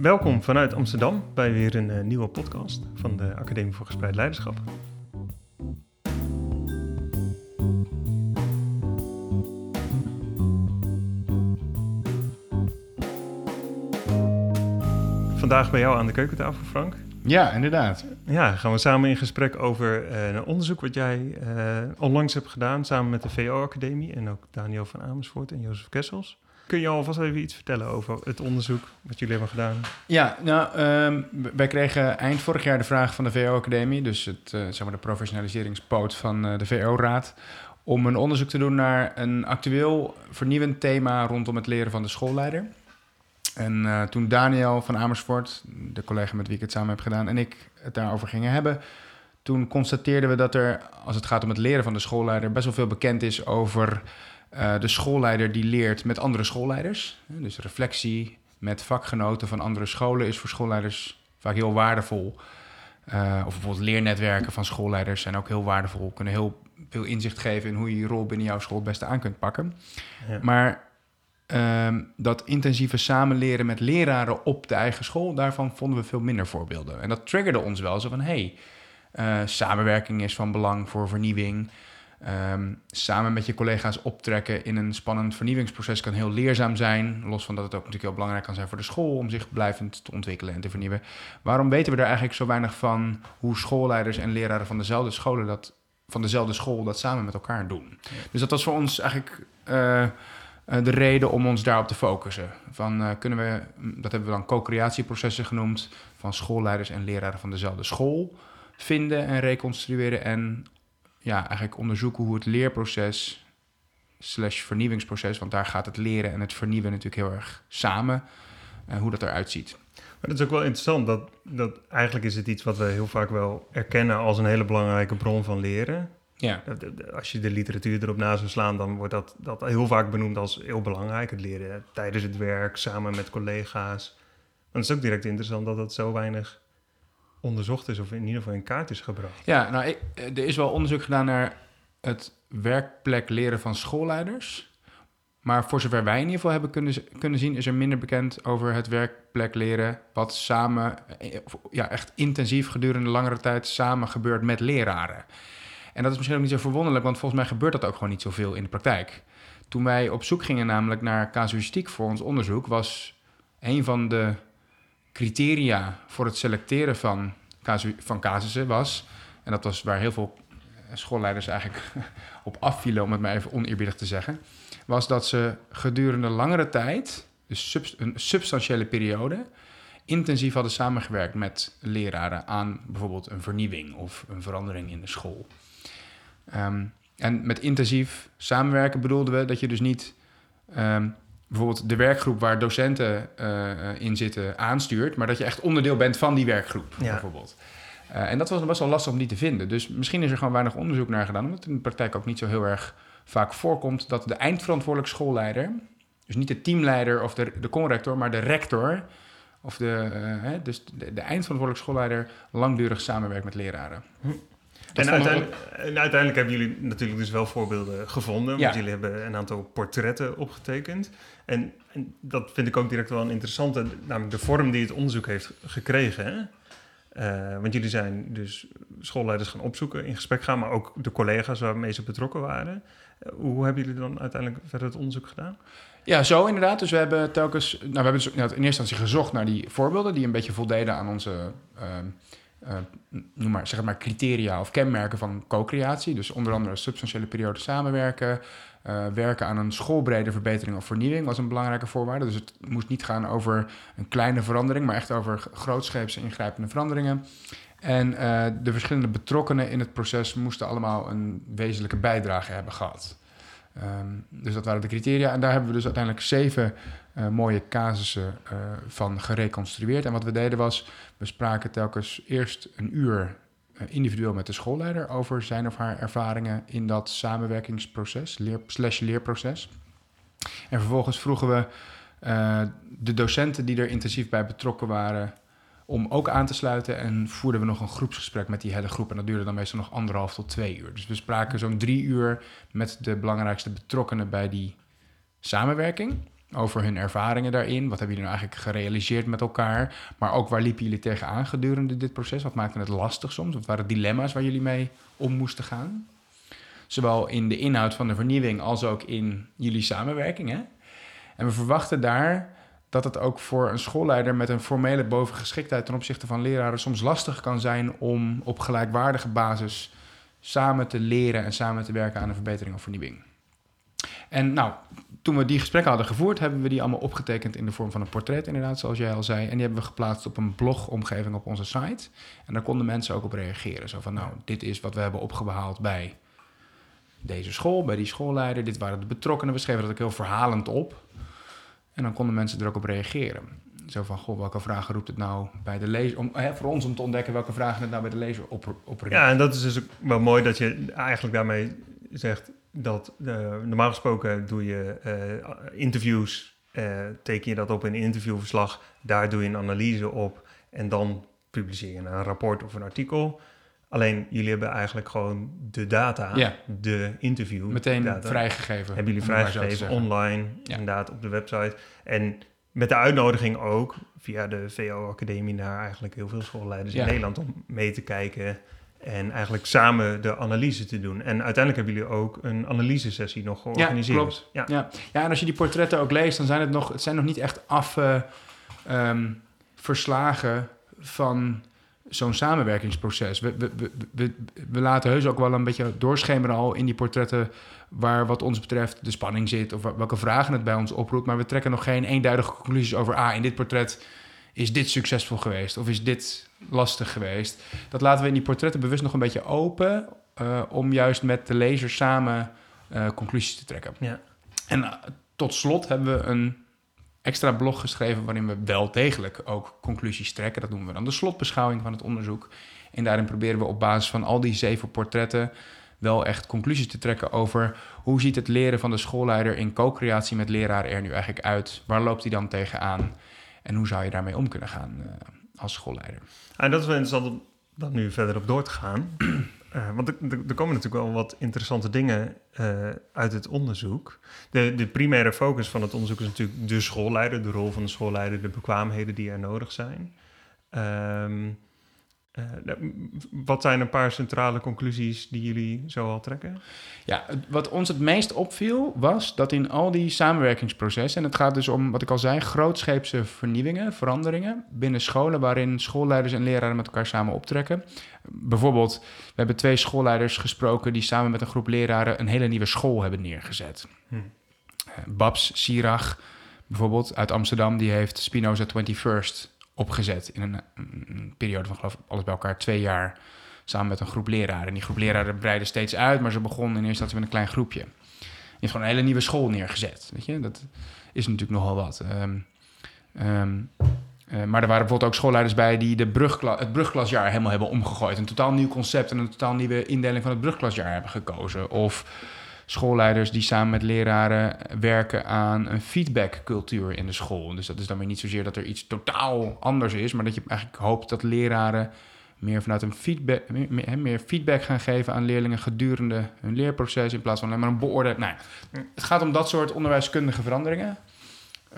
Welkom vanuit Amsterdam bij weer een uh, nieuwe podcast van de Academie voor Gespreid Leiderschap. Vandaag bij jou aan de keukentafel, Frank. Ja, inderdaad. Ja, gaan we samen in gesprek over uh, een onderzoek wat jij uh, onlangs hebt gedaan samen met de VO-academie en ook Daniel van Amersfoort en Jozef Kessels. Kun je alvast even iets vertellen over het onderzoek wat jullie hebben gedaan? Ja, nou, um, wij kregen eind vorig jaar de vraag van de VO-academie, dus het, uh, zeg maar de professionaliseringspoot van uh, de VO-raad, om een onderzoek te doen naar een actueel vernieuwend thema rondom het leren van de schoolleider. En uh, toen Daniel van Amersfoort, de collega met wie ik het samen heb gedaan, en ik het daarover gingen hebben, toen constateerden we dat er, als het gaat om het leren van de schoolleider, best wel veel bekend is over de schoolleider die leert met andere schoolleiders. Dus reflectie met vakgenoten van andere scholen is voor schoolleiders vaak heel waardevol. Uh, of bijvoorbeeld leernetwerken van schoolleiders zijn ook heel waardevol. Kunnen heel veel inzicht geven in hoe je je rol binnen jouw school het beste aan kunt pakken. Ja. Maar um, dat intensieve samenleren met leraren op de eigen school, daarvan vonden we veel minder voorbeelden. En dat triggerde ons wel zo van: hey, uh, samenwerking is van belang voor vernieuwing. Um, samen met je collega's optrekken in een spannend vernieuwingsproces kan heel leerzaam zijn. Los van dat het ook natuurlijk heel belangrijk kan zijn voor de school om zich blijvend te ontwikkelen en te vernieuwen. Waarom weten we er eigenlijk zo weinig van hoe schoolleiders en leraren van dezelfde scholen dat van dezelfde school dat samen met elkaar doen? Dus dat was voor ons eigenlijk uh, de reden om ons daarop te focussen. Van uh, kunnen we, dat hebben we dan co-creatieprocessen genoemd, van schoolleiders en leraren van dezelfde school vinden en reconstrueren en ja, eigenlijk onderzoeken hoe het leerproces slash vernieuwingsproces, want daar gaat het leren en het vernieuwen natuurlijk heel erg samen, uh, hoe dat eruit ziet. Maar dat is ook wel interessant, dat, dat eigenlijk is het iets wat we heel vaak wel erkennen als een hele belangrijke bron van leren. Ja. Als je de literatuur erop na zou slaan, dan wordt dat, dat heel vaak benoemd als heel belangrijk. Het leren tijdens het werk, samen met collega's. Het is ook direct interessant dat dat zo weinig onderzocht is of in ieder geval in kaart is gebracht. Ja, nou, ik, er is wel onderzoek gedaan naar het werkplek leren van schoolleiders. Maar voor zover wij in ieder geval hebben kunnen, kunnen zien, is er minder bekend over het werkplek leren. Wat samen, ja, echt intensief gedurende langere tijd samen gebeurt met leraren. En dat is misschien ook niet zo verwonderlijk, want volgens mij gebeurt dat ook gewoon niet zoveel in de praktijk. Toen wij op zoek gingen namelijk naar casuïstiek voor ons onderzoek, was een van de criteria voor het selecteren van, van casussen was, en dat was waar heel veel schoolleiders eigenlijk op afvielen, om het maar even oneerbiedig te zeggen, was dat ze gedurende langere tijd, dus een substantiële periode, intensief hadden samengewerkt met leraren aan bijvoorbeeld een vernieuwing of een verandering in de school. Um, en met intensief samenwerken bedoelden we dat je dus niet um, bijvoorbeeld de werkgroep waar docenten uh, in zitten aanstuurt, maar dat je echt onderdeel bent van die werkgroep, ja. bijvoorbeeld. Uh, en dat was best wel lastig om die te vinden. Dus misschien is er gewoon weinig onderzoek naar gedaan, omdat het in de praktijk ook niet zo heel erg vaak voorkomt dat de eindverantwoordelijk schoolleider, dus niet de teamleider of de, de conrector, maar de rector, of de, uh, dus de, de eindverantwoordelijk schoolleider, langdurig samenwerkt met leraren. En uiteindelijk, en uiteindelijk, hebben jullie natuurlijk dus wel voorbeelden gevonden. Ja. Want jullie hebben een aantal portretten opgetekend. En, en, dat vind ik ook direct wel een interessante, namelijk de vorm die het onderzoek heeft gekregen. Hè? Uh, want jullie zijn dus schoolleiders gaan opzoeken, in gesprek gaan, maar ook de collega's waarmee ze betrokken waren. Uh, hoe hebben jullie dan uiteindelijk verder het onderzoek gedaan? Ja, zo inderdaad. Dus we hebben telkens, nou, we hebben dus in eerste instantie gezocht naar die voorbeelden die een beetje voldeden aan onze. Uh, uh, noem maar, zeg maar criteria of kenmerken van co-creatie. Dus onder andere substantiële periode samenwerken. Uh, werken aan een schoolbrede verbetering of vernieuwing was een belangrijke voorwaarde. Dus het moest niet gaan over een kleine verandering, maar echt over grootscheepse ingrijpende veranderingen. En uh, de verschillende betrokkenen in het proces moesten allemaal een wezenlijke bijdrage hebben gehad. Um, dus dat waren de criteria. En daar hebben we dus uiteindelijk zeven uh, mooie casussen uh, van gereconstrueerd. En wat we deden was, we spraken telkens eerst een uur uh, individueel met de schoolleider over zijn of haar ervaringen in dat samenwerkingsproces, leer, slash leerproces. En vervolgens vroegen we de docenten die er intensief bij betrokken waren om ook aan te sluiten. En voerden we nog een groepsgesprek met die hele groep. En dat duurde dan meestal nog anderhalf tot twee uur. Dus we spraken zo'n drie uur met de belangrijkste betrokkenen bij die samenwerking. Over hun ervaringen daarin. Wat hebben jullie nou eigenlijk gerealiseerd met elkaar? Maar ook waar liepen jullie tegenaan gedurende dit proces? Wat maakte het lastig soms? Wat waren dilemma's waar jullie mee om moesten gaan? Zowel in de inhoud van de vernieuwing als ook in jullie samenwerking. Hè? En we verwachten daar dat het ook voor een schoolleider met een formele bovengeschiktheid ten opzichte van leraren soms lastig kan zijn om op gelijkwaardige basis samen te leren en samen te werken aan een verbetering of vernieuwing. En nou, toen we die gesprekken hadden gevoerd, hebben we die allemaal opgetekend in de vorm van een portret, inderdaad, zoals jij al zei. En die hebben we geplaatst op een blogomgeving op onze site. En daar konden mensen ook op reageren. Zo van, nou, dit is wat we hebben opgehaald bij deze school, bij die schoolleider. Dit waren de betrokkenen. We schreven dat ook heel verhalend op. En dan konden mensen er ook op reageren. Zo van, goh, welke vragen roept het nou bij de lezer? Om, hè, voor ons om te ontdekken welke vragen het nou bij de lezer op, oproept. Ja, en dat is dus ook wel mooi dat je eigenlijk daarmee zegt dat uh, normaal gesproken doe je uh, interviews, uh, teken je dat op in een interviewverslag, daar doe je een analyse op en dan publiceer je een rapport of een artikel. Alleen jullie hebben eigenlijk gewoon de data, ja. de interview. Meteen data, vrijgegeven. Hebben jullie vrijgegeven online, ja. inderdaad, op de website. En met de uitnodiging ook via de VO-academie naar eigenlijk heel veel schoolleiders ja. in Nederland om mee te kijken en eigenlijk samen de analyse te doen. En uiteindelijk hebben jullie ook een analysesessie nog georganiseerd. Ja, klopt. Ja. Ja. ja, en als je die portretten ook leest, dan zijn het nog, het zijn nog niet echt af uh, um, verslagen van zo'n samenwerkingsproces. We, we, we, we, laten heus ook wel een beetje doorschemeren al in die portretten waar wat ons betreft de spanning zit of welke vragen het bij ons oproept. Maar we trekken nog geen eenduidige conclusies over, ah, in dit portret is dit succesvol geweest of is dit lastig geweest. Dat laten we in die portretten bewust nog een beetje open uh, om juist met de lezer samen uh, conclusies te trekken. Ja. En uh, tot slot hebben we een extra blog geschreven waarin we wel degelijk ook conclusies trekken. Dat noemen we dan de slotbeschouwing van het onderzoek. En daarin proberen we op basis van al die zeven portretten wel echt conclusies te trekken over hoe ziet het leren van de schoolleider in co-creatie met leraar er nu eigenlijk uit? Waar loopt hij dan tegenaan? En hoe zou je daarmee om kunnen gaan uh, als schoolleider? En dat is wel interessant om dan nu verder op door te gaan. Uh, want er, komen natuurlijk wel wat interessante dingen uh, uit het onderzoek. De, de, primaire focus van het onderzoek is natuurlijk de schoolleider, de rol van de schoolleider, de bekwaamheden die er nodig zijn. Um, uh, wat zijn een paar centrale conclusies die jullie zo al trekken? Ja, wat ons het meest opviel was dat in al die samenwerkingsprocessen, en het gaat dus om, wat ik al zei, grootscheepse vernieuwingen, veranderingen binnen scholen waarin schoolleiders en leraren met elkaar samen optrekken. Bijvoorbeeld, we hebben twee schoolleiders gesproken die samen met een groep leraren een hele nieuwe school hebben neergezet. Hm. Babs Sirach, bijvoorbeeld uit Amsterdam, die heeft Spinoza 21st opgezet in een, periode van geloof alles bij elkaar twee jaar samen met een groep leraren. En die groep leraren breidde steeds uit, maar ze begonnen in eerste instantie met een klein groepje. Je heeft gewoon een hele nieuwe school neergezet. Weet je? Dat is natuurlijk nogal wat. Um, um, uh, maar er waren bijvoorbeeld ook schoolleiders bij die de brugkla het brugklasjaar helemaal hebben omgegooid. Een totaal nieuw concept en een totaal nieuwe indeling van het brugklasjaar hebben gekozen. Of schoolleiders die samen met leraren werken aan een feedbackcultuur in de school. Dus dat is dan weer niet zozeer dat er iets totaal anders is, maar dat je eigenlijk hoopt dat leraren meer vanuit een feedback, meer, meer feedback gaan geven aan leerlingen gedurende hun leerproces in plaats van alleen maar een beoordeling. Nou, het gaat om dat soort onderwijskundige veranderingen.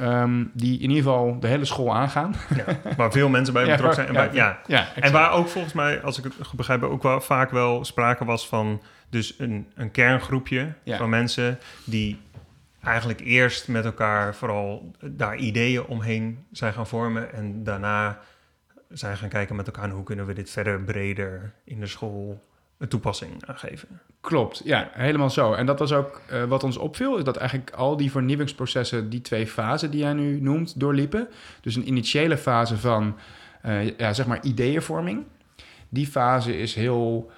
Um, die in ieder geval de hele school aangaan. Ja, waar veel mensen bij betrokken zijn. En, waar, ja, ja, en waar ook volgens mij, als ik het begrijp, ook wel vaak wel sprake was van dus een, een kerngroepje van mensen die eigenlijk eerst met elkaar vooral daar ideeën omheen zijn gaan vormen en daarna zijn gaan kijken met elkaar hoe kunnen we dit verder breder in de school een toepassing aan geven. Klopt, ja, helemaal zo. En dat was ook uh, wat ons opviel, is dat eigenlijk al die vernieuwingsprocessen, die twee fasen die jij nu noemt, doorliepen. Dus een initiële fase van, uh, ja, zeg maar, ideeënvorming. Die fase is heel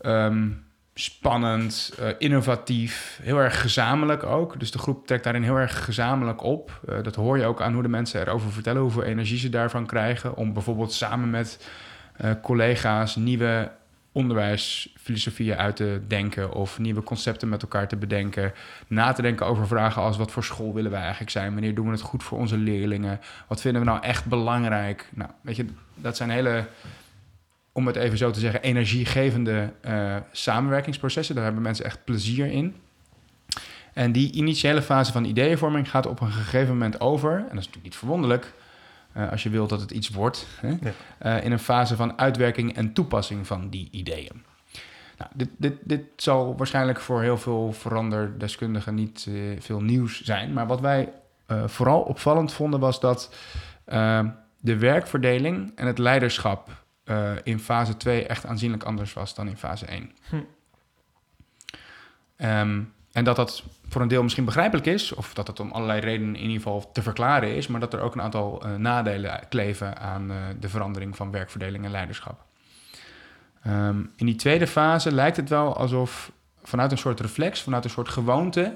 um, spannend, uh, innovatief, heel erg gezamenlijk ook. Dus de groep trekt daarin heel erg gezamenlijk op. Uh, dat hoor je ook aan hoe de mensen erover vertellen, hoeveel energie ze daarvan krijgen. Om bijvoorbeeld samen met uh, collega's nieuwe onderwijsfilosofieën uit te denken of nieuwe concepten met elkaar te bedenken. Na te denken over vragen als wat voor school willen wij eigenlijk zijn? Wanneer doen we het goed voor onze leerlingen? Wat vinden we nou echt belangrijk? Nou, weet je, dat zijn hele om het even zo te zeggen, energiegevende uh, samenwerkingsprocessen. Daar hebben mensen echt plezier in. En die initiële fase van ideeënvorming gaat op een gegeven moment over, en dat is natuurlijk niet verwonderlijk, uh, als je wilt dat het iets wordt, hè, uh, in een fase van uitwerking en toepassing van die ideeën. Nou, dit, dit, dit zal waarschijnlijk voor heel veel veranderdeskundigen niet uh, veel nieuws zijn. Maar wat wij vooral opvallend vonden was dat de werkverdeling en het leiderschap in fase 2 echt aanzienlijk anders was dan in fase 1. Hm. Um, en dat dat voor een deel misschien begrijpelijk is, of dat het om allerlei redenen in ieder geval te verklaren is, maar dat er ook een aantal uh, nadelen kleven aan uh, de verandering van werkverdeling en leiderschap. Um, in die tweede fase lijkt het wel alsof vanuit een soort reflex, vanuit een soort gewoonte,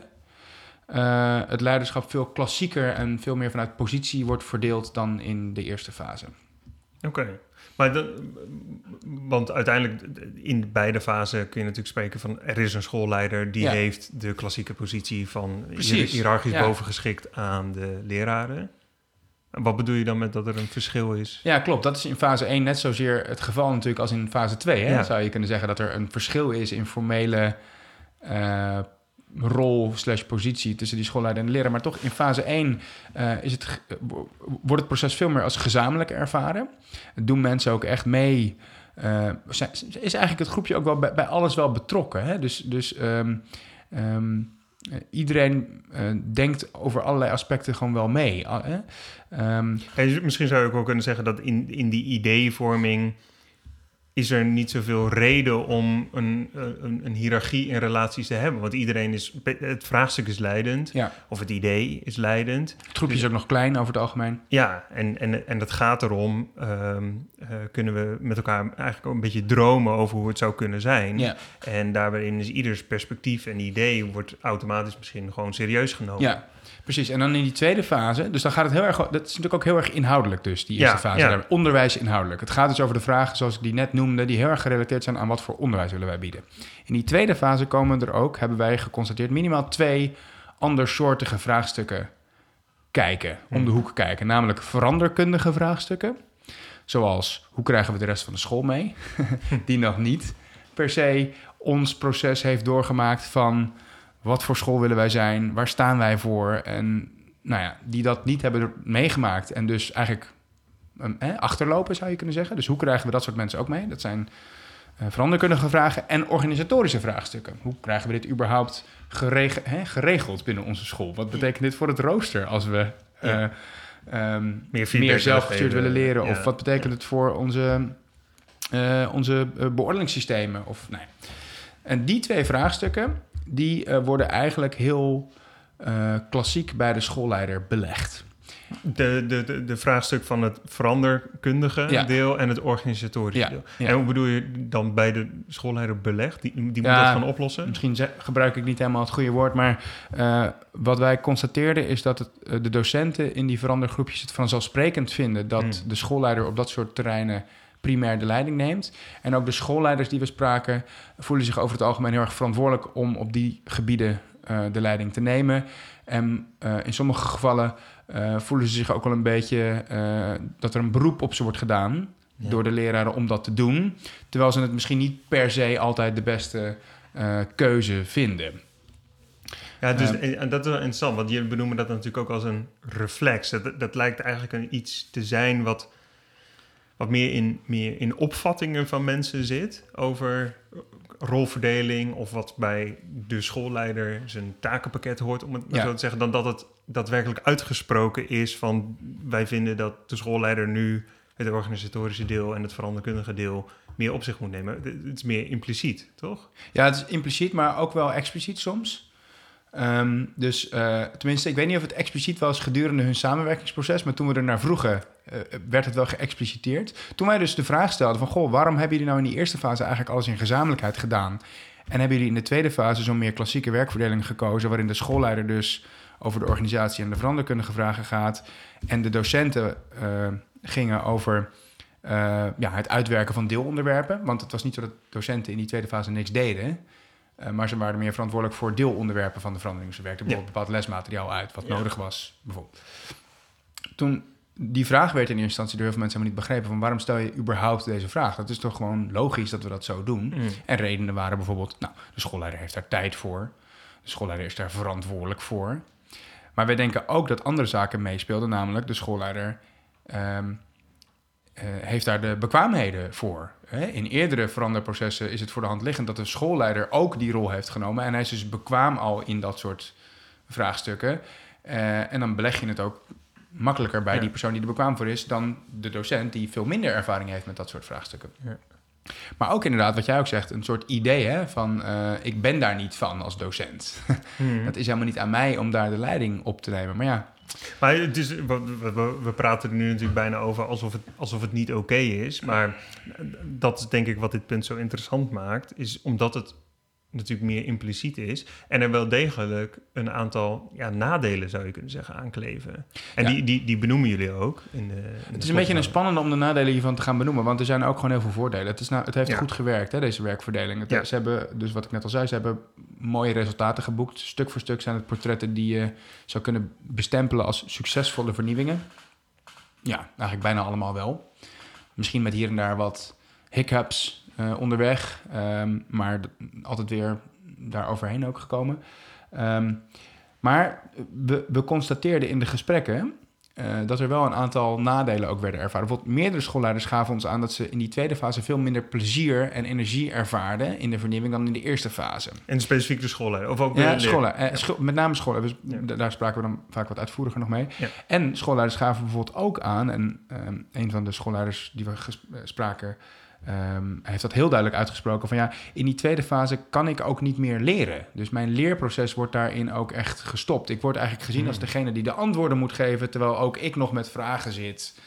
uh, het leiderschap veel klassieker en veel meer vanuit positie wordt verdeeld dan in de eerste fase. Oké. Maar want uiteindelijk in beide fasen kun je natuurlijk spreken van er is een schoolleider die heeft de klassieke positie van hiërarchisch ja. bovengeschikt aan de leraren. En wat bedoel je dan met dat er een verschil is? Ja, klopt. Dat is in fase 1 net zozeer het geval natuurlijk als in fase 2. Hè? Zou je kunnen zeggen dat er een verschil is in formele uh, rol slash positie tussen die schoolleider en de leraar. Maar toch in fase 1 uh, is het, wordt het proces veel meer als gezamenlijk ervaren. Doen mensen ook echt mee. Uh, is eigenlijk het groepje ook wel bij, alles wel betrokken. Hè? Dus, dus um, um, iedereen denkt over allerlei aspecten gewoon wel mee. Um, misschien zou je ook kunnen zeggen dat in, in die ideevorming is er niet zoveel reden om een, een, een, hiërarchie in relaties te hebben. Want iedereen is, het vraagstuk is leidend, ja. of het idee is leidend. Het groepje is ook nog klein over het algemeen. Ja, en, en, en dat gaat erom, um, uh, kunnen we met elkaar eigenlijk ook een beetje dromen over hoe het zou kunnen zijn. Ja. En daarin is ieders perspectief en idee wordt automatisch misschien gewoon serieus genomen. Ja. Precies, en dan in die tweede fase, dus dan gaat het heel erg, dat is natuurlijk ook heel erg inhoudelijk dus, die eerste fase, ja. onderwijs inhoudelijk. Het gaat dus over de vragen zoals ik die net noemde, die heel erg gerelateerd zijn aan wat voor onderwijs willen wij bieden. In die tweede fase komen er ook, hebben wij geconstateerd, minimaal twee andersoortige vraagstukken kijken, om de hmm. hoek kijken. Namelijk veranderkundige vraagstukken, zoals hoe krijgen we de rest van de school mee, die nog niet per se ons proces heeft doorgemaakt van wat voor school willen wij zijn? Waar staan wij voor? En nou ja, die dat niet hebben meegemaakt en dus eigenlijk eh, achterlopen, zou je kunnen zeggen. Dus hoe krijgen we dat soort mensen ook mee? Dat zijn uh, veranderkundige vragen en organisatorische vraagstukken. Hoe krijgen we dit überhaupt gereg hè, geregeld binnen onze school? Wat betekent dit voor het rooster als we uh, um, meer, meer zelfgestuurd willen leren? Of wat betekent het voor onze, uh, onze beoordelingssystemen? Of, nee. En die twee vraagstukken, die uh, worden eigenlijk heel uh, klassiek bij de schoolleider belegd. De, de, de, de, vraagstuk van het veranderkundige deel en het organisatorische deel. En hoe bedoel je dan bij de schoolleider belegd? Die, die moet dat gaan oplossen? Misschien gebruik ik niet helemaal het goede woord, maar uh, wat wij constateerden is dat het, de docenten in die verandergroepjes het vanzelfsprekend vinden dat hmm. de schoolleider op dat soort terreinen primair de leiding neemt. En ook de schoolleiders die we spraken voelen zich over het algemeen heel erg verantwoordelijk om op die gebieden uh, de leiding te nemen. En uh, in sommige gevallen uh, voelen ze zich ook wel een beetje dat er een beroep op ze wordt gedaan ja. door de leraren om dat te doen. Terwijl ze het misschien niet per se altijd de beste keuze vinden. Ja, dus, en dat is wel interessant, want je benoemen dat natuurlijk ook als een reflex. Dat, dat lijkt eigenlijk een iets te zijn wat wat meer in, meer in opvattingen van mensen zit over rolverdeling of wat bij de schoolleider zijn takenpakket hoort, om het zo te zeggen, dan dat het daadwerkelijk uitgesproken is van wij vinden dat de schoolleider nu het organisatorische deel en het veranderkundige deel meer op zich moet nemen. Het is meer impliciet, toch? Ja, het is impliciet, maar ook wel expliciet soms. Um, dus uh, tenminste, ik weet niet of het expliciet was gedurende hun samenwerkingsproces, maar toen we er naar vroegen, uh, werd het wel geëxpliciteerd. Toen wij dus de vraag stelden van, goh, waarom hebben jullie nou in die eerste fase eigenlijk alles in gezamenlijkheid gedaan? En hebben jullie in de tweede fase zo'n meer klassieke werkverdeling gekozen, waarin de schoolleider dus over de organisatie en de veranderkundige vragen gaat, en de docenten gingen over ja, het uitwerken van deelonderwerpen, want het was niet zo dat docenten in die tweede fase niks deden. Uh, maar ze waren meer verantwoordelijk voor deelonderwerpen van de verandering. Ze werkten bijvoorbeeld bepaald lesmateriaal uit, wat nodig was, bijvoorbeeld. Toen die vraag werd in eerste instantie door heel veel mensen helemaal niet begrepen van waarom stel je überhaupt deze vraag? Dat is toch gewoon logisch dat we dat zo doen. Mm. En redenen waren bijvoorbeeld, nou, de schoolleider heeft daar tijd voor. De schoolleider is daar verantwoordelijk voor. Maar wij denken ook dat andere zaken meespeelden, namelijk de schoolleider ehm, eh, heeft daar de bekwaamheden voor. Hè? In eerdere veranderprocessen is het voor de hand liggend dat de schoolleider ook die rol heeft genomen. En hij is dus bekwaam al in dat soort vraagstukken. Uh, en dan beleg je het ook makkelijker bij die persoon die er bekwaam voor is dan de docent die veel minder ervaring heeft met dat soort vraagstukken. Ja. Maar ook inderdaad, wat jij ook zegt, een soort idee hè, van uh, ik ben daar niet van als docent. Hmm. Het is helemaal niet aan mij om daar de leiding op te nemen. Maar ja. Maar we, we, praten er nu natuurlijk bijna over alsof het, alsof het niet oké is. Maar dat is denk ik wat dit punt zo interessant maakt, is omdat het natuurlijk meer impliciet is. En er wel degelijk een aantal ja, nadelen, zou je kunnen zeggen, aankleven. En die, die, die benoemen jullie ook. In de, in het is een beetje een spannende om de nadelen hiervan te gaan benoemen. Want er zijn ook gewoon heel veel voordelen. Het, is nou, het heeft goed gewerkt, hè, deze werkverdeling. Het, Ze hebben, dus wat ik net al zei, ze hebben mooie resultaten geboekt. Stuk voor stuk zijn het portretten die je zou kunnen bestempelen als succesvolle vernieuwingen. Ja, eigenlijk bijna allemaal wel. Misschien met hier en daar wat hiccups uh, onderweg, um, maar altijd weer daar overheen ook gekomen. Um, maar we, we constateerden in de gesprekken uh, dat er wel een aantal nadelen ook werden ervaren. Bijvoorbeeld meerdere schoolleiders gaven ons aan dat ze in die tweede fase veel minder plezier en energie ervaarden in de vernieuwing dan in de eerste fase. En specifiek de schoolleider? Of ook ja, scholen, uh, scho met name schoolleiders. Dus daar spraken we dan vaak wat uitvoeriger nog mee. Ja. En schoolleiders gaven bijvoorbeeld ook aan, en um, een van de schoolleiders die we spraken Um, hij heeft dat heel duidelijk uitgesproken van ja, in die tweede fase kan ik ook niet meer leren. Dus mijn leerproces wordt daarin ook echt gestopt. Ik word eigenlijk gezien als hmm. degene die de antwoorden moet geven, terwijl ook ik nog met vragen zit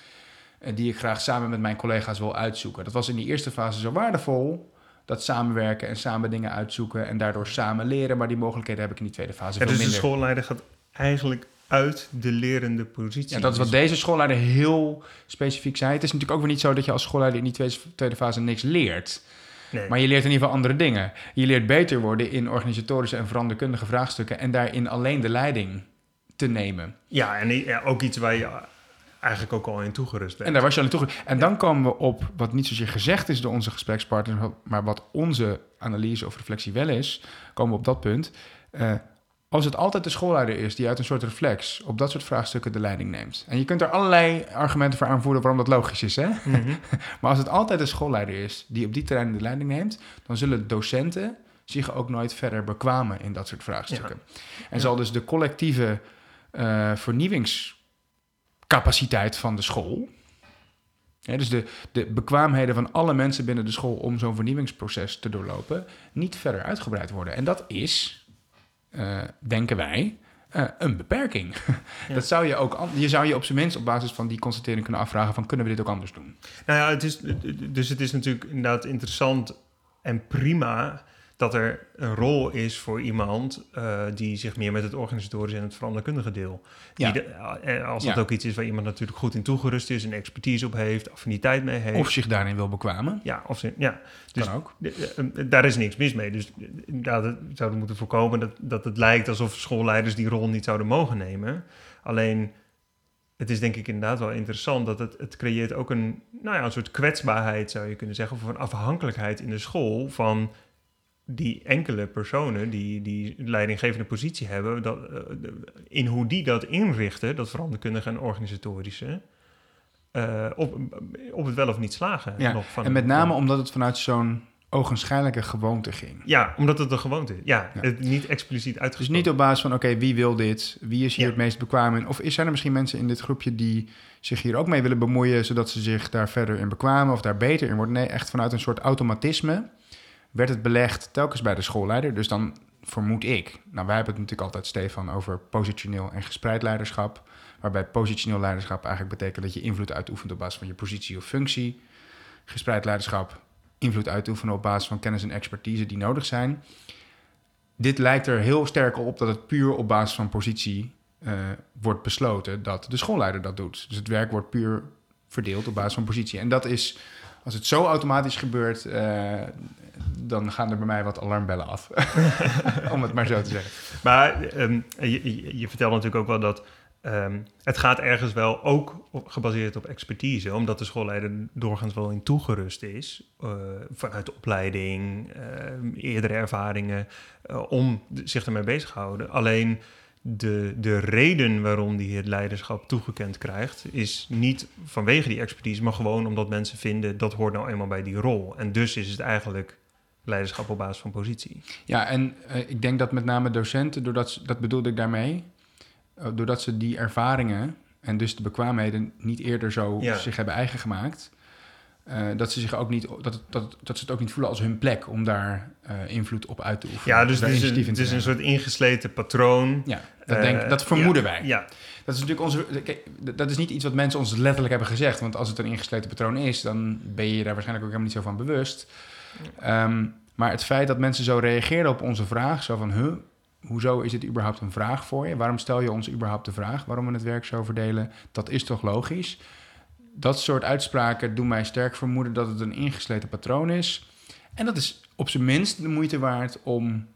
uh, die ik graag samen met mijn collega's wil uitzoeken. Dat was in die eerste fase zo waardevol, dat samenwerken en samen dingen uitzoeken en daardoor samen leren, maar die mogelijkheden heb ik in die tweede fase ja, veel dus minder. de schoolleider gaat eigenlijk uit de lerende positie. Ja, dat is wat deze schoolleider heel specifiek zei. Het is natuurlijk ook weer niet zo dat je als schoolleider in die tweede fase niks leert. Nee. Maar je leert in ieder geval andere dingen. Je leert beter worden in organisatorische en veranderkundige vraagstukken en daarin alleen de leiding te nemen. Ja, en ook iets waar je eigenlijk ook al in toegerust bent. En daar was je al in toegerust. En dan komen we op wat niet zozeer gezegd is door onze gesprekspartners, maar wat onze analyse of reflectie wel is, komen we op dat punt. Uh, als het altijd de schoolleider is die uit een soort reflex op dat soort vraagstukken de leiding neemt. En je kunt er allerlei argumenten voor aanvoeren waarom dat logisch is. Hè? Mhm. maar als het altijd de schoolleider is die op die terrein de leiding neemt, dan zullen docenten zich ook nooit verder bekwamen in dat soort vraagstukken. En zal dus de collectieve uh, vernieuwingscapaciteit van de school, dus de, de bekwaamheden van alle mensen binnen de school om zo'n vernieuwingsproces te doorlopen, niet verder uitgebreid worden. En dat is uh, denken wij, uh, een beperking. Dat zou je ook, je zou je op zijn minst op basis van die constatering kunnen afvragen van kunnen we dit ook anders doen? Nou ja, het is, dus het is natuurlijk inderdaad interessant en prima dat er een rol is voor iemand uh, die zich meer met het organisatorische en het veranderkundige deel. Ja. Die eh, als dat ook iets is waar iemand natuurlijk goed in toegerust is, een expertise op heeft, affiniteit mee heeft. Of zich daarin wil bekwamen. Ja, of ze, ja. Dus kan ook. Eh, daar is niks mis mee. Dus inderdaad, we zouden moeten voorkomen dat, dat het lijkt alsof schoolleiders die rol niet zouden mogen nemen. Alleen, het is denk ik inderdaad wel interessant dat het, het creëert ook een, nou ja, een soort kwetsbaarheid, zou je kunnen zeggen, of een afhankelijkheid in de school van die enkele personen die die leidinggevende positie hebben, dat, uh, in hoe die dat inrichten, dat veranderkundige en organisatorische, uh, op, op het wel of niet slagen. Ja, nog van en met name omdat het vanuit zo'n ogenschijnlijke gewoonte ging. Ja, omdat het een gewoonte is. Ja, Het niet expliciet uitgesproken. Dus niet op basis van, oké, wie wil dit? Wie is hier het meest bekwaam in? Of zijn er misschien mensen in dit groepje die zich hier ook mee willen bemoeien... zodat ze zich daar verder in bekwamen of daar beter in worden? Nee, echt vanuit een soort automatisme werd het belegd telkens bij de schoolleider. Dus dan vermoed ik, nou wij hebben het natuurlijk altijd, Stefan, over positioneel en gespreid leiderschap. Waarbij positioneel leiderschap eigenlijk betekent dat je invloed uitoefent op basis van je positie of functie. Gespreid leiderschap, invloed uitoefenen op basis van kennis en expertise die nodig zijn. Dit lijkt er heel sterk op dat het puur op basis van positie uh, wordt besloten dat de schoolleider dat doet. Dus het werk wordt puur verdeeld op basis van positie. En dat is, als het zo automatisch gebeurt, uh, dan gaan er bij mij wat alarmbellen af. Om het maar zo te zeggen. Maar um, je, je, vertelt natuurlijk ook wel dat Ehm, het gaat ergens wel ook gebaseerd op expertise, omdat de schoolleider doorgaans wel in toegerust is uh, vanuit de opleiding, uh, eerdere ervaringen, uh, om zich ermee bezig te houden. Alleen de, de reden waarom die het leiderschap toegekend krijgt, is niet vanwege die expertise, maar gewoon omdat mensen vinden dat hoort nou eenmaal bij die rol. En dus is het eigenlijk leiderschap op basis van positie. Ja, en ik denk dat met name docenten, doordat, dat bedoelde ik daarmee, eh, doordat ze die ervaringen en dus de bekwaamheden niet eerder zo zich hebben eigen gemaakt, uh, dat ze zich ook niet, dat, dat, dat ze het ook niet voelen als hun plek om daar invloed op uit te oefenen. Ja, dus het is, een, het is een soort ingesleten patroon. Ja, dat, denk, dat vermoeden wij. Ja. Dat is natuurlijk onze. Kijk, dat is niet iets wat mensen ons letterlijk hebben gezegd. Want als het een ingesleten patroon is, dan ben je daar waarschijnlijk ook helemaal niet zo van bewust. Um, maar het feit dat mensen zo reageerden op onze vraag, zo van, huh, hoezo is dit überhaupt een vraag voor je? Waarom stel je ons überhaupt de vraag waarom we het werk zo verdelen? Dat is toch logisch? Dat soort uitspraken doen mij sterk vermoeden dat het een ingesleten patroon is. En dat is op zijn minst de moeite waard om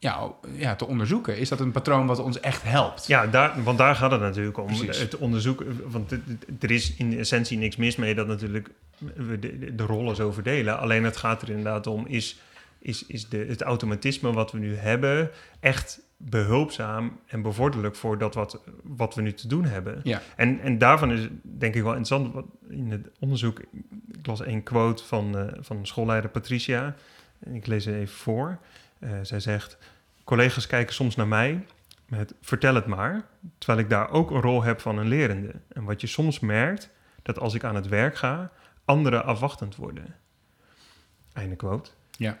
ja, ja, te onderzoeken. Is dat een patroon wat ons echt helpt? Ja, daar, want daar gaat het natuurlijk om. Het onderzoeken. Want er is in essentie niks mis mee dat natuurlijk we de, de rollen zo verdelen. Alleen het gaat er inderdaad om, is is, is de, het automatisme wat we nu hebben echt behulpzaam en bevorderlijk voor dat wat, wat we nu te doen hebben. Ja. En, en daarvan is denk ik wel interessant, wat in het onderzoek, ik las een quote van, uh, van schoolleider Patricia, en ik lees het even voor. Uh, zij zegt, collega's kijken soms naar mij met vertel het maar, terwijl ik daar ook een rol heb van een lerende. En wat je soms merkt, dat als ik aan het werk ga, anderen afwachtend worden. Einde quote. Ja.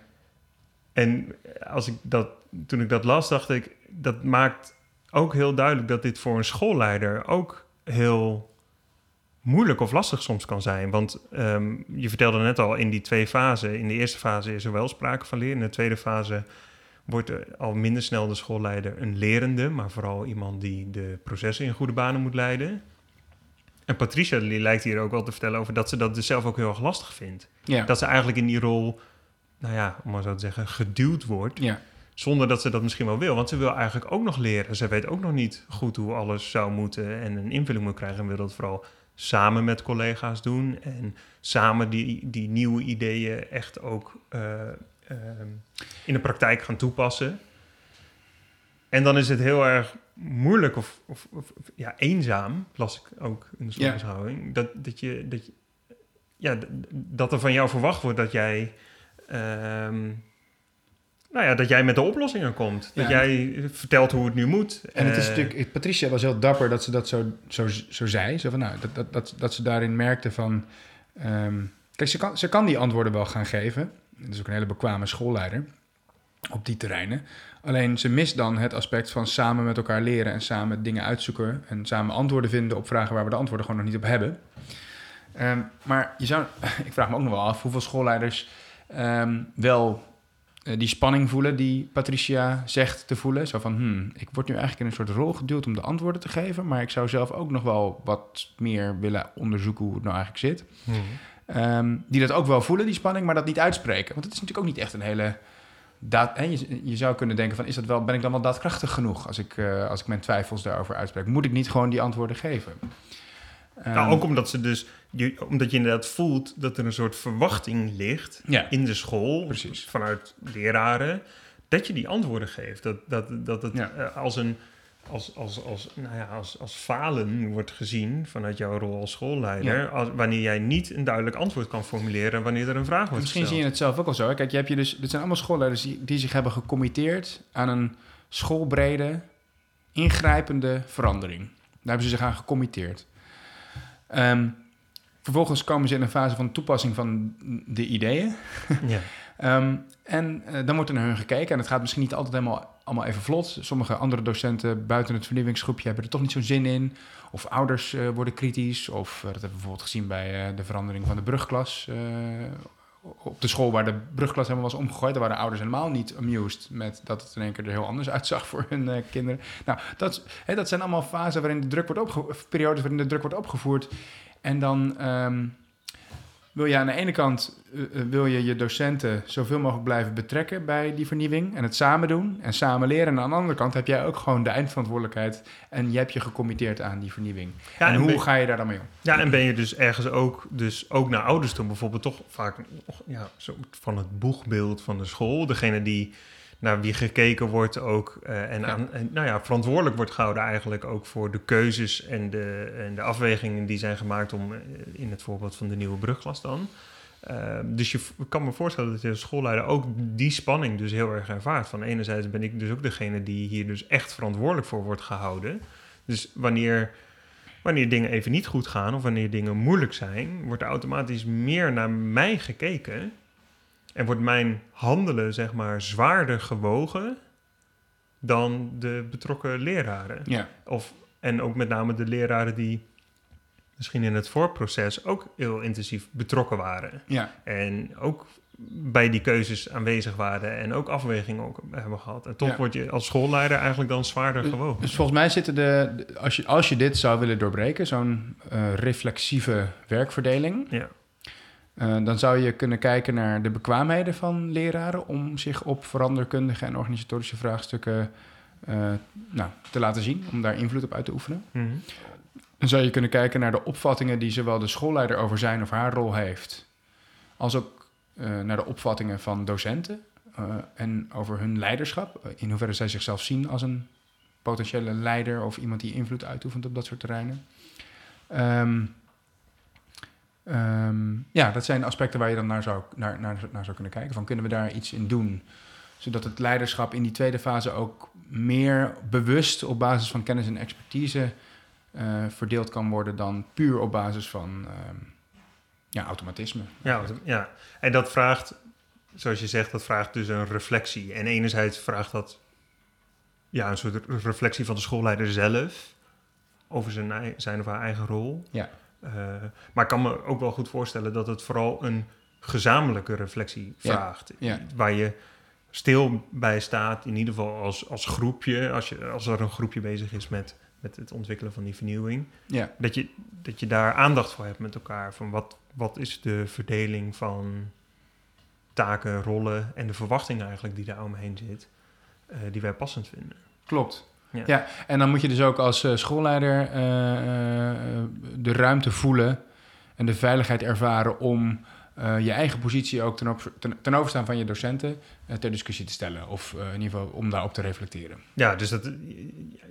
En als ik dat, toen ik dat las, dacht ik, dat maakt ook heel duidelijk dat dit voor een schoolleider ook heel moeilijk of lastig soms kan zijn. Want ehm, je vertelde net al in die twee fasen. In de eerste fase is er wel sprake van leren. In de tweede fase wordt er al minder snel de schoolleider een lerende, maar vooral iemand die de processen in goede banen moet leiden. En Patricia die lijkt hier ook wel te vertellen over dat ze dat dus zelf ook heel erg lastig vindt. Ja. Dat ze eigenlijk in die rol nou ja, om maar zo te zeggen, geduwd wordt. Ja. Zonder dat ze dat misschien wel wil. Want ze wil eigenlijk ook nog leren. Ze weet ook nog niet goed hoe alles zou moeten en een invulling moet krijgen. En wil dat vooral samen met collega's doen. En samen die, die nieuwe ideeën echt ook uh, uh, in de praktijk gaan toepassen. En dan is het heel erg moeilijk of, of, of ja, eenzaam, las ik ook in de slotbeschouwing, dat, dat, je, dat, je, ja, dat er van jou verwacht wordt dat jij Ehm, nou ja, dat jij met de oplossingen komt. Dat jij vertelt hoe het nu moet. En het is uh, natuurlijk, Patricia was heel dapper dat ze dat zo, zo, zo zei. Zo van, nou, dat, dat, dat, dat ze daarin merkte van. Um, kijk, ze kan, ze kan die antwoorden wel gaan geven. Dat is ook een hele bekwame schoolleider op die terreinen. Alleen ze mist dan het aspect van samen met elkaar leren en samen dingen uitzoeken en samen antwoorden vinden op vragen waar we de antwoorden gewoon nog niet op hebben. Um, maar je zou, ik vraag me ook nog wel af hoeveel schoolleiders um, wel uh, die spanning voelen die Patricia zegt te voelen. Zo van, hmm, ik word nu eigenlijk in een soort rol geduwd om de antwoorden te geven, maar ik zou zelf ook nog wel wat meer willen onderzoeken hoe het nou eigenlijk zit. Hmm. Um, die dat ook wel voelen, die spanning, maar dat niet uitspreken. Want het is natuurlijk ook niet echt een hele... Hè, je, je, zou kunnen denken van, is dat wel, ben ik dan wel daadkrachtig genoeg als ik, uh, als ik mijn twijfels daarover uitspreek? Moet ik niet gewoon die antwoorden geven? Nou, ook omdat ze dus, je, omdat je inderdaad voelt dat er een soort verwachting ligt in de school, Precies. vanuit leraren, dat je die antwoorden geeft. Dat, dat, dat het uh, als een als, als, als, nou ja, als, als falen wordt gezien vanuit jouw rol als schoolleider. Als, wanneer jij niet een duidelijk antwoord kan formuleren wanneer er een vraag wordt Misschien zie je het zelf ook al zo. Kijk, je hebt je dus, dit zijn allemaal schoolleiders die, die zich hebben gecommitteerd aan een schoolbrede, ingrijpende verandering. Daar hebben ze zich aan gecommitteerd. Um, vervolgens komen ze in een fase van toepassing van de ideeën. ja. um, en uh, dan wordt er naar hun gekeken. En het gaat misschien niet altijd helemaal allemaal even vlot. Sommige andere docenten buiten het vernieuwingsgroepje hebben er toch niet zo'n zin in. Of ouders uh, worden kritisch. Of uh, dat hebben we bijvoorbeeld gezien bij de verandering van de brugklas op de school waar de brugklas helemaal was omgegooid, daar waren ouders helemaal niet amused met dat het in één keer er heel anders uitzag voor hun uh, kinderen. Nou, dat, hè, dat zijn allemaal fasen waarin de druk wordt opgevoerd, periodes waarin de druk wordt opgevoerd. En dan um, wil je aan de ene kant uh, wil je je docenten zoveel mogelijk blijven betrekken bij die vernieuwing en het samen doen en samen leren. En aan de andere kant heb jij ook gewoon de eindverantwoordelijkheid en je hebt je gecommitteerd aan die vernieuwing. Ja, en, hoe ga je daar dan mee om? Ja, en ben je dus ergens ook, dus ook naar ouders toe bijvoorbeeld toch vaak ja, zo van het boegbeeld van de school, degene die naar wie gekeken wordt ook uh, en, aan, en nou ja, verantwoordelijk wordt gehouden eigenlijk ook voor de keuzes en de, en de afwegingen die zijn gemaakt om in het voorbeeld van de nieuwe brugglas dan. Uh, dus je kan me voorstellen dat je als schoolleider ook die spanning dus heel erg ervaart. Van enerzijds ben ik dus ook degene die hier dus echt verantwoordelijk voor wordt gehouden. Dus wanneer, wanneer dingen even niet goed gaan of wanneer dingen moeilijk zijn, wordt er automatisch meer naar mij gekeken. En wordt mijn handelen, zeg maar, zwaarder gewogen dan de betrokken leraren. Ja. Of, en ook met name de leraren die misschien in het voorproces ook heel intensief betrokken waren. Ja. En ook bij die keuzes aanwezig waren en ook afwegingen ook hebben gehad. En toch word je als schoolleider eigenlijk dan zwaarder dus, gewogen. Dus volgens mij zitten de, als je, als je dit zou willen doorbreken, zo'n uh, reflexieve werkverdeling, ja. Uh, dan zou je kunnen kijken naar de bekwaamheden van leraren om zich op veranderkundige en organisatorische vraagstukken uh, nou, te laten zien, om daar invloed op uit te oefenen. Mm -hmm. Dan zou je kunnen kijken naar de opvattingen die zowel de schoolleider over zijn of haar rol heeft, als ook uh, naar de opvattingen van docenten en over hun leiderschap. In hoeverre zij zichzelf zien als een potentiële leider of iemand die invloed uitoefent op dat soort terreinen. Um, um, ja, dat zijn aspecten waar je dan naar zou, naar, naar, naar zou kunnen kijken. Van kunnen we daar iets in doen? Zodat het leiderschap in die tweede fase ook meer bewust op basis van kennis en expertise uh, verdeeld kan worden dan puur op basis van uh, ja, automatisme. Ja, ja, en dat vraagt, zoals je zegt, dat vraagt dus een reflectie. En enerzijds vraagt dat ja, een soort reflectie van de schoolleider zelf over zijn, zijn of haar eigen rol. Ja. Uh, maar ik kan me ook wel goed voorstellen dat het vooral een gezamenlijke reflectie vraagt. Ja. Waar je stil bij staat, in ieder geval als, als groepje, als, je, als er een groepje bezig is met met het ontwikkelen van die vernieuwing. Ja. Dat, je, dat je daar aandacht voor hebt met elkaar. Van wat, wat is de verdeling van taken, rollen en de verwachting eigenlijk die daar omheen zit, uh, die wij passend vinden. Klopt. Ja. ja. en dan moet je dus ook als uh, schoolleider uh, de ruimte voelen en de veiligheid ervaren om uh, je eigen positie ook ten, op, ten, ten overstaan van je docenten uh, ter discussie te stellen. Of in ieder geval om daarop te reflecteren. Ja, dus dat,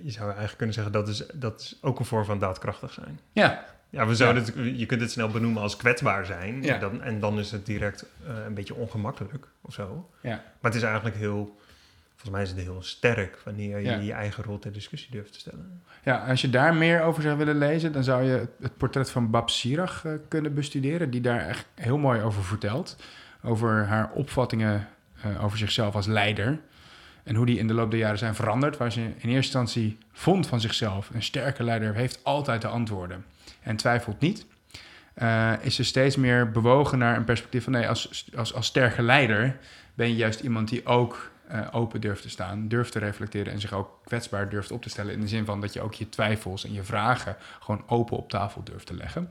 je zou eigenlijk kunnen zeggen dat is, dat is ook een vorm van daadkrachtig zijn. Ja. Ja, we zouden Het, je kunt het snel benoemen als kwetsbaar zijn. Ja. Dan, en dan is het direct een beetje ongemakkelijk of zo. Ja. Maar het is eigenlijk heel volgens mij is het heel sterk wanneer je je eigen rol ter discussie durft te stellen. Ja, als je daar meer over zou willen lezen, dan zou je het portret van Bab Sirach uh, kunnen bestuderen, die daar echt heel mooi over vertelt. Over haar opvattingen uh, over zichzelf als leider. En hoe die in de loop der jaren zijn veranderd. Waar ze in eerste instantie vond van zichzelf, een sterke leider heeft altijd de antwoorden en twijfelt niet. Uh, is ze steeds meer bewogen naar een perspectief van nee, als, als, als sterke leider ben je juist iemand die ook uh, open durft te staan, durft te reflecteren en zich ook kwetsbaar durft op te stellen. In de zin van dat je ook je twijfels en je vragen gewoon open op tafel durft te leggen.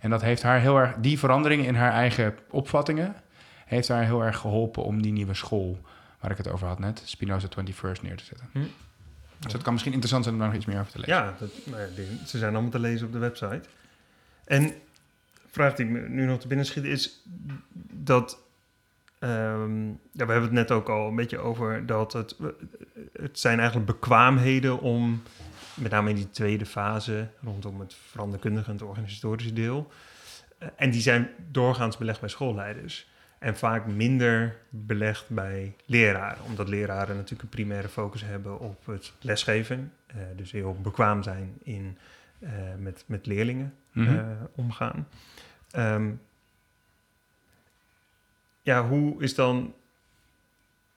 En dat heeft haar heel erg, die verandering in haar eigen opvattingen, heeft haar heel erg geholpen om die nieuwe school, waar ik het over had net, Spinoza 21st, neer te zetten. Hm. Dus het kan misschien interessant zijn om daar nog iets meer over te lezen. Ja, dat, nou ja ze zijn allemaal te lezen op de website. En vraag die me nu nog te binnen schiet is dat Um, ja, we hebben het net ook al een beetje over dat het, het zijn eigenlijk bekwaamheden om, met name in die tweede fase, rondom het veranderkundige en het organisatorische deel, uh, en die zijn doorgaans belegd bij schoolleiders. En vaak minder belegd bij leraren, omdat leraren natuurlijk een primaire focus hebben op het lesgeven, uh, dus heel bekwaam zijn in uh, met, met leerlingen mm -hmm. omgaan. Um, ja, hoe is dan.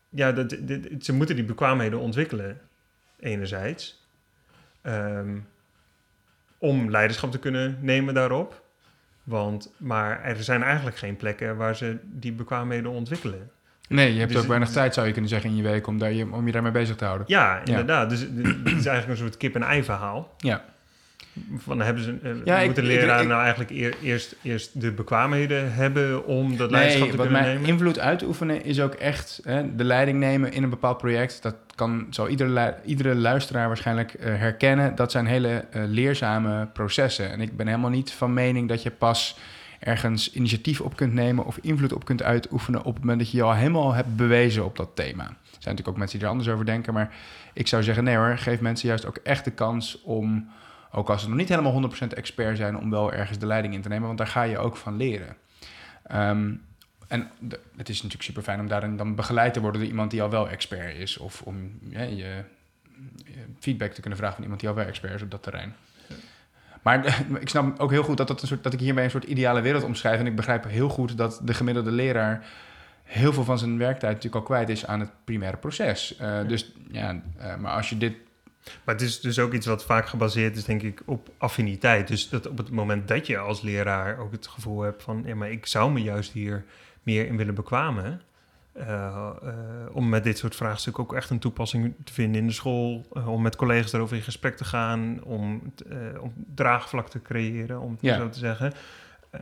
Ja, dat, ze moeten die bekwaamheden ontwikkelen, enerzijds. Um, om leiderschap te kunnen nemen daarop. Want, maar er zijn eigenlijk geen plekken waar ze die bekwaamheden ontwikkelen. Nee, je hebt dus, ook weinig tijd, zou je kunnen zeggen, in je week om, daar, om je daarmee bezig te houden. Ja, inderdaad. Dus het is eigenlijk een soort kip-en-ei verhaal. Ja. Van, hebben ze, uh, ja, moeten leraar nou eigenlijk eerst, eerst de bekwaamheden hebben om dat leiderschap te kunnen nemen? invloed uitoefenen is ook echt hè, de leiding nemen in een bepaald project. Dat kan zo iedere, iedere luisteraar waarschijnlijk uh, herkennen. Dat zijn hele uh, leerzame processen. En ik ben helemaal niet van mening dat je pas ergens initiatief op kunt nemen of invloed op kunt uitoefenen op het moment dat je je al helemaal hebt bewezen op dat thema. Er zijn natuurlijk ook mensen die er anders over denken, maar ik zou zeggen nee hoor, geef mensen juist ook echt de kans om, ook als ze nog niet helemaal 100% expert zijn, om wel ergens de leiding in te nemen, want daar ga je ook van leren. Ehm, en het is natuurlijk super fijn om daarin dan begeleid te worden door iemand die al wel expert is, of om je feedback te kunnen vragen van iemand die al wel expert is op dat terrein. Maar ik snap ook heel goed dat, dat, een soort, dat ik hiermee een soort ideale wereld omschrijf. En ik begrijp heel goed dat de gemiddelde leraar heel veel van zijn werktijd natuurlijk al kwijt is aan het primaire proces. Uh, Dus ja, uh, maar als je dit. Maar het is dus ook iets wat vaak gebaseerd is, denk ik, op affiniteit. Dus dat op het moment dat je als leraar ook het gevoel hebt van, ja, maar ik zou me juist hier meer in willen bekwamen. Uh, uh, om met dit soort vraagstukken ook echt een toepassing te vinden in de school. Uh, om met collega's daarover in gesprek te gaan. Om, om draagvlak te creëren, om het ja. zo te zeggen.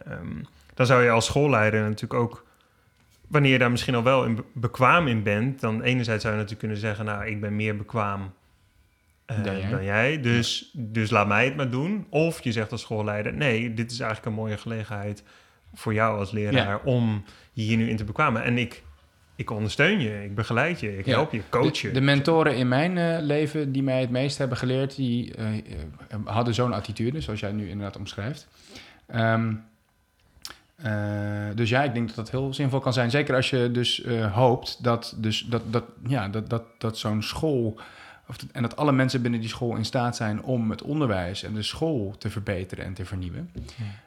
Um, dan zou je als schoolleider natuurlijk ook... Wanneer je daar misschien al wel in bekwaam in bent... dan enerzijds zou je natuurlijk kunnen zeggen... nou, ik ben meer bekwaam dan jij. dan, jij. Dus, ja. dus laat mij het maar doen. Of je zegt als schoolleider... nee, dit is eigenlijk een mooie gelegenheid voor jou als leraar... Ja. om je hier nu in te bekwamen. En ik ik ondersteun je, ik begeleid je, ik help je, coach je. De, mentoren in mijn uh, leven die mij het meest hebben geleerd, die uh, hadden zo'n attitude, zoals jij nu inderdaad omschrijft. Um, uh, dus ja, ik denk dat dat heel zinvol kan zijn. Zeker als je dus hoopt dat, dus dat, dat, ja, dat, dat, dat zo'n school of en dat alle mensen binnen die school in staat zijn om het onderwijs en de school te verbeteren en te vernieuwen.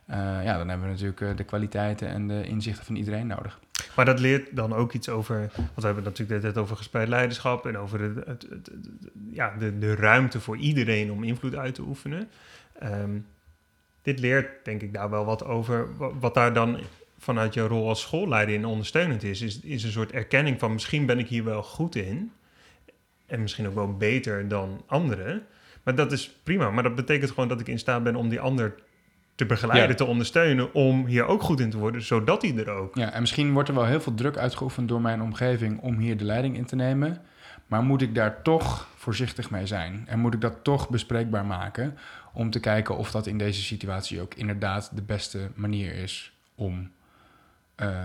Ja, uh, ja dan hebben we natuurlijk uh, de kwaliteiten en de inzichten van iedereen nodig. Maar dat leert dan ook iets over, want we hebben natuurlijk net over gespreid leiderschap en over de, het, het, ja, de, de ruimte voor iedereen om invloed uit te oefenen. Um, dit leert denk ik daar wel wat over, wat daar dan vanuit je rol als schoolleider in ondersteunend is, is, is een soort erkenning van misschien ben ik hier wel goed in. En misschien ook wel beter dan anderen. Maar dat is prima. Maar dat betekent gewoon dat ik in staat ben om die ander te begeleiden, te ondersteunen, om hier ook goed in te worden, zodat hij er ook. Ja, en misschien wordt er wel heel veel druk uitgeoefend door mijn omgeving om hier de leiding in te nemen. Maar moet ik daar toch voorzichtig mee zijn? En moet ik dat toch bespreekbaar maken om te kijken of dat in deze situatie ook inderdaad de beste manier is om uh,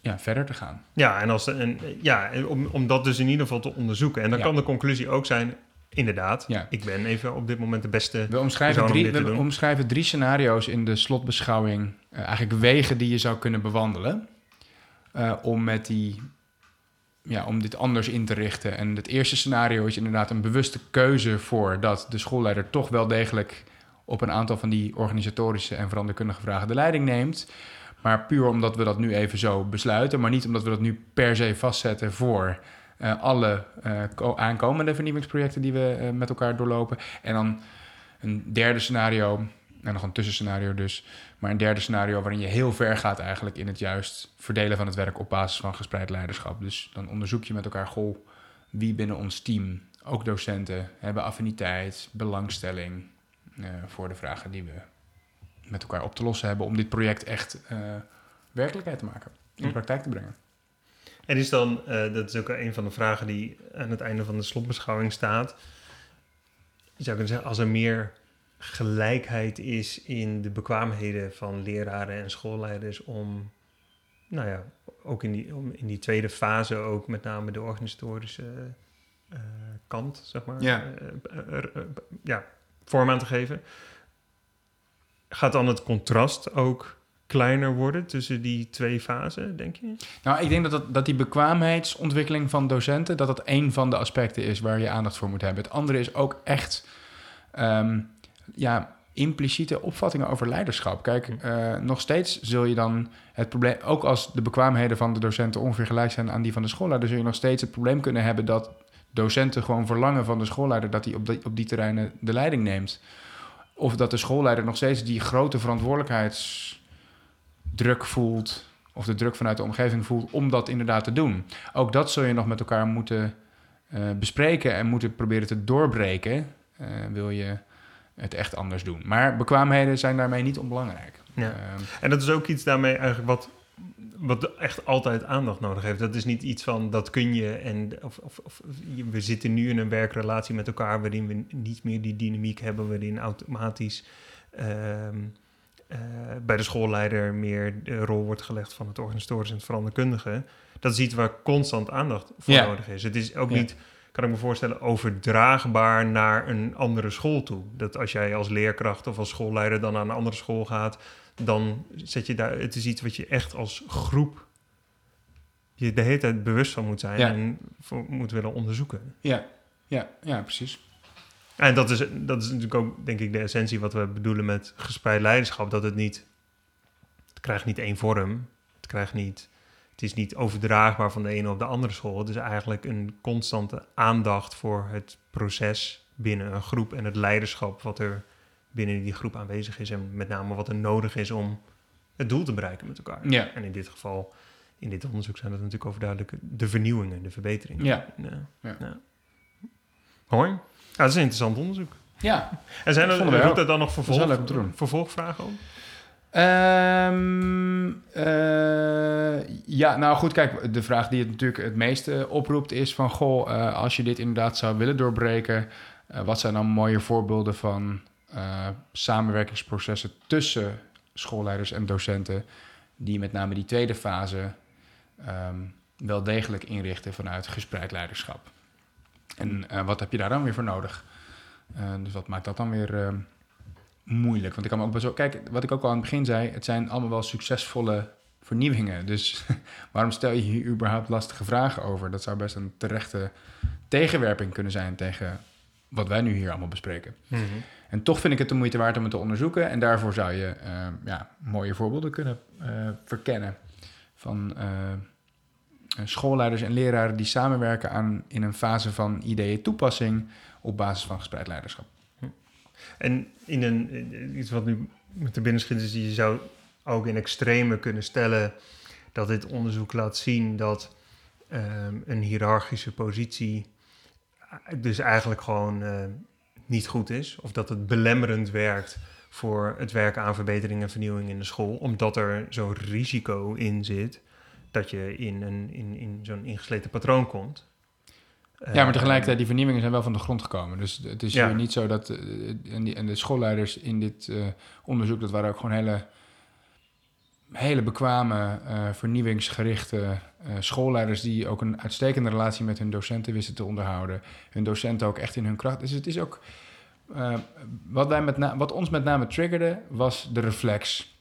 ja, verder te gaan. Ja, en, als, en, ja, om, om dat dus in ieder geval te onderzoeken. En dan kan de conclusie ook zijn, inderdaad, ja. ik ben even op dit moment de beste we omschrijven drie, We omschrijven drie scenario's in de slotbeschouwing. Uh, eigenlijk wegen die je zou kunnen bewandelen. Uh, om met die... Ja, om dit anders in te richten. En het eerste scenario is inderdaad een bewuste keuze voor dat de schoolleider toch wel degelijk op een aantal van die organisatorische en veranderkundige vragen de leiding neemt. Maar puur omdat we dat nu even zo besluiten, maar niet omdat we dat nu per se vastzetten voor uh, alle uh, aankomende vernieuwingsprojecten die we uh, met elkaar doorlopen. En dan een derde scenario, en nog een tussenscenario dus, maar een derde scenario waarin je heel ver gaat eigenlijk in het juist verdelen van het werk op basis van gespreid leiderschap. Dus dan onderzoek je met elkaar, goh, wie binnen ons team, ook docenten, hebben affiniteit, belangstelling voor de vragen die we met elkaar op te lossen hebben om dit project echt uh, werkelijkheid te maken, in de hm. praktijk te brengen. En is dan, uh, dat is ook een van de vragen die aan het einde van de slotbeschouwing staat. Je zou kunnen zeggen, als er meer gelijkheid is in de bekwaamheden van leraren en schoolleiders om, nou ja, ook in die, om in die tweede fase ook met name de organisatorische uh, kant, zeg maar, ja. ja, vorm aan te geven gaat dan het contrast ook kleiner worden tussen die twee fasen, denk je? Nou, ik denk dat, dat, dat die bekwaamheidsontwikkeling van docenten... dat dat een van de aspecten is waar je aandacht voor moet hebben. Het andere is ook echt... Um, ja, impliciete opvattingen over leiderschap. Kijk, uh, nog steeds zul je dan het probleem, ook als de bekwaamheden van de docenten ongeveer gelijk zijn aan die van de schoolleider, zul je nog steeds het probleem kunnen hebben dat docenten gewoon verlangen van de schoolleider dat hij op, die, op die terreinen de leiding neemt. Of dat de schoolleider nog steeds die grote verantwoordelijkheidsdruk voelt. Of de druk vanuit de omgeving voelt om dat inderdaad te doen. Ook dat zul je nog met elkaar moeten uh, bespreken en moeten proberen te doorbreken. Uh, wil je het echt anders doen. Maar bekwaamheden zijn daarmee niet onbelangrijk. Ja. Ehm, en dat is ook iets daarmee eigenlijk wat, wat echt altijd aandacht nodig heeft. Dat is niet iets van dat kun je en of, of, of we zitten nu in een werkrelatie met elkaar waarin we niet meer die dynamiek hebben, waarin automatisch ehm, eh, bij de schoolleider meer de rol wordt gelegd van het organisatorisch en het veranderkundige. Dat is iets waar constant aandacht voor nodig is. Het is ook niet kan ik me voorstellen, overdraagbaar naar een andere school toe. Dat als jij als leerkracht of als schoolleider dan naar een andere school gaat, dan zet je daar. Het is iets wat je echt als groep je de hele tijd bewust van moet zijn en voor, moet willen onderzoeken. Ja, ja, ja, precies. En dat is, dat is natuurlijk ook, denk ik, de essentie wat we bedoelen met gespreid leiderschap. Dat het niet, het krijgt niet één vorm. Het krijgt niet het is niet overdraagbaar van de ene op de andere school. Het is eigenlijk een constante aandacht voor het proces binnen een groep en het leiderschap wat er binnen die groep aanwezig is. En met name wat er nodig is om het doel te bereiken met elkaar. Ja. En in dit geval, in dit onderzoek zijn dat natuurlijk overduidelijk de vernieuwingen, de verbeteringen. Ja. ja. ja. Mooi. Ja, dat is een interessant onderzoek. Ja. En zijn er, er dan nog vervolg, vervolgvragen op? Um, ja, nou goed, kijk, de vraag die het natuurlijk het meeste oproept is van... goh, uh, als je dit inderdaad zou willen doorbreken... Uh, wat zijn dan mooie voorbeelden van samenwerkingsprocessen tussen schoolleiders en docenten... die met name die tweede fase um, wel degelijk inrichten vanuit gespreid leiderschap. En wat heb je daar dan weer voor nodig? dus wat maakt dat dan weer moeilijk. Want ik kan me ook best wel... Kijk, wat ik ook al aan het begin zei... het zijn allemaal wel succesvolle vernieuwingen. Dus waarom stel je hier überhaupt lastige vragen over? Dat zou best een terechte tegenwerping kunnen zijn... tegen wat wij nu hier allemaal bespreken. Mhm. En toch vind ik het de moeite waard om het te onderzoeken. En daarvoor zou je uh, ja, mooie voorbeelden kunnen uh, verkennen... van uh, schoolleiders en leraren die samenwerken aan in een fase van ideeën toepassing... op basis van gespreid leiderschap. En in een, iets wat nu met de binnenschiet is, je zou ook in extreme kunnen stellen dat dit onderzoek laat zien dat ehm, een hiërarchische positie dus eigenlijk gewoon niet goed is. Of dat het belemmerend werkt voor het werken aan verbetering en vernieuwing in de school. Omdat er zo'n risico in zit dat je in, een, in, in zo'n ingesleten patroon komt. Ja, maar tegelijkertijd, die vernieuwingen zijn wel van de grond gekomen. Dus het is ja. niet zo dat... Eh, en, die, en de schoolleiders in dit uh, onderzoek... dat waren ook gewoon hele, hele bekwame, uh, vernieuwingsgerichte schoolleiders... die ook een uitstekende relatie met hun docenten wisten te onderhouden. Hun docenten ook echt in hun kracht. Dus het is ook... wat, wij met wat ons met name triggerde, was de reflex.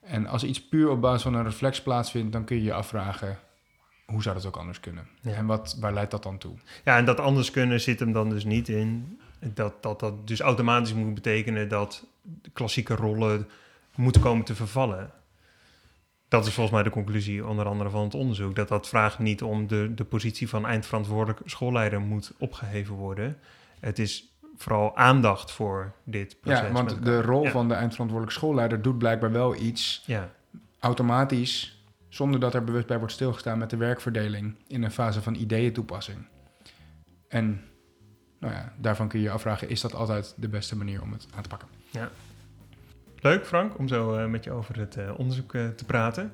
En als iets puur op basis van een reflex plaatsvindt... dan kun je je afvragen hoe zou dat ook anders kunnen? En wat, waar leidt dat dan toe? Ja, en dat anders kunnen zit hem dan dus niet in. Dat dat, dat dus automatisch moet betekenen dat klassieke rollen moeten komen te vervallen. Dat is volgens mij de conclusie, onder andere van het onderzoek. Dat dat vraagt niet om de, de positie van eindverantwoordelijk schoolleider moet opgeheven worden. Het is vooral aandacht voor dit proces. Ja, want de rol van de eindverantwoordelijk schoolleider doet blijkbaar wel iets ja. automatisch zonder dat er bewust bij wordt stilgestaan met de werkverdeling in een fase van ideeën toepassing. En nou ja, daarvan kun je je afvragen, is dat altijd de beste manier om het aan te pakken? Ja. Leuk Frank, om zo uh, met je over het uh, onderzoek uh, te praten.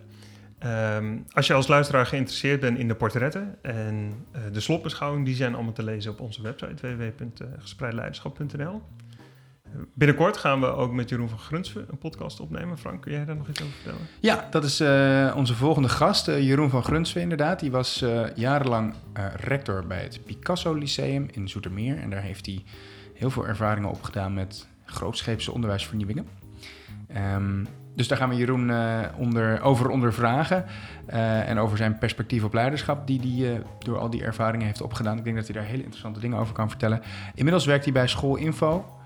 Um, als je als luisteraar geïnteresseerd bent in de portretten en de slotbeschouwing, die zijn allemaal te lezen op onze website www.gespreidleiderschap.nl. Binnenkort gaan we ook met Jeroen van Grunsven een podcast opnemen. Frank, kun jij daar nog iets over vertellen? Ja, dat is onze volgende gast, Jeroen van Grunsven inderdaad. Die was jarenlang rector bij het Picasso Lyceum in Zoetermeer. En daar heeft hij heel veel ervaringen opgedaan met grootscheepse onderwijsvernieuwingen. Um, dus daar gaan we Jeroen onder, over ondervragen. en over zijn perspectief op leiderschap, die hij door al die ervaringen heeft opgedaan. Ik denk dat hij daar hele interessante dingen over kan vertellen. Inmiddels werkt hij bij Schoolinfo.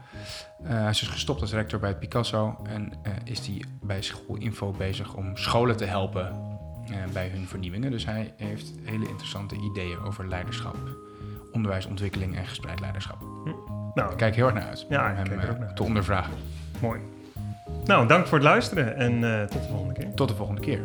Hij is dus gestopt als rector bij het Picasso en is hij bij Schoolinfo bezig om scholen te helpen bij hun vernieuwingen. Dus hij heeft hele interessante ideeën over leiderschap, onderwijsontwikkeling en gespreid leiderschap. Hm. Nou, ik kijk heel erg naar uit ja, om hem naar te ondervragen. Mooi. Nou, dank voor het luisteren en tot de volgende keer. Tot de volgende keer.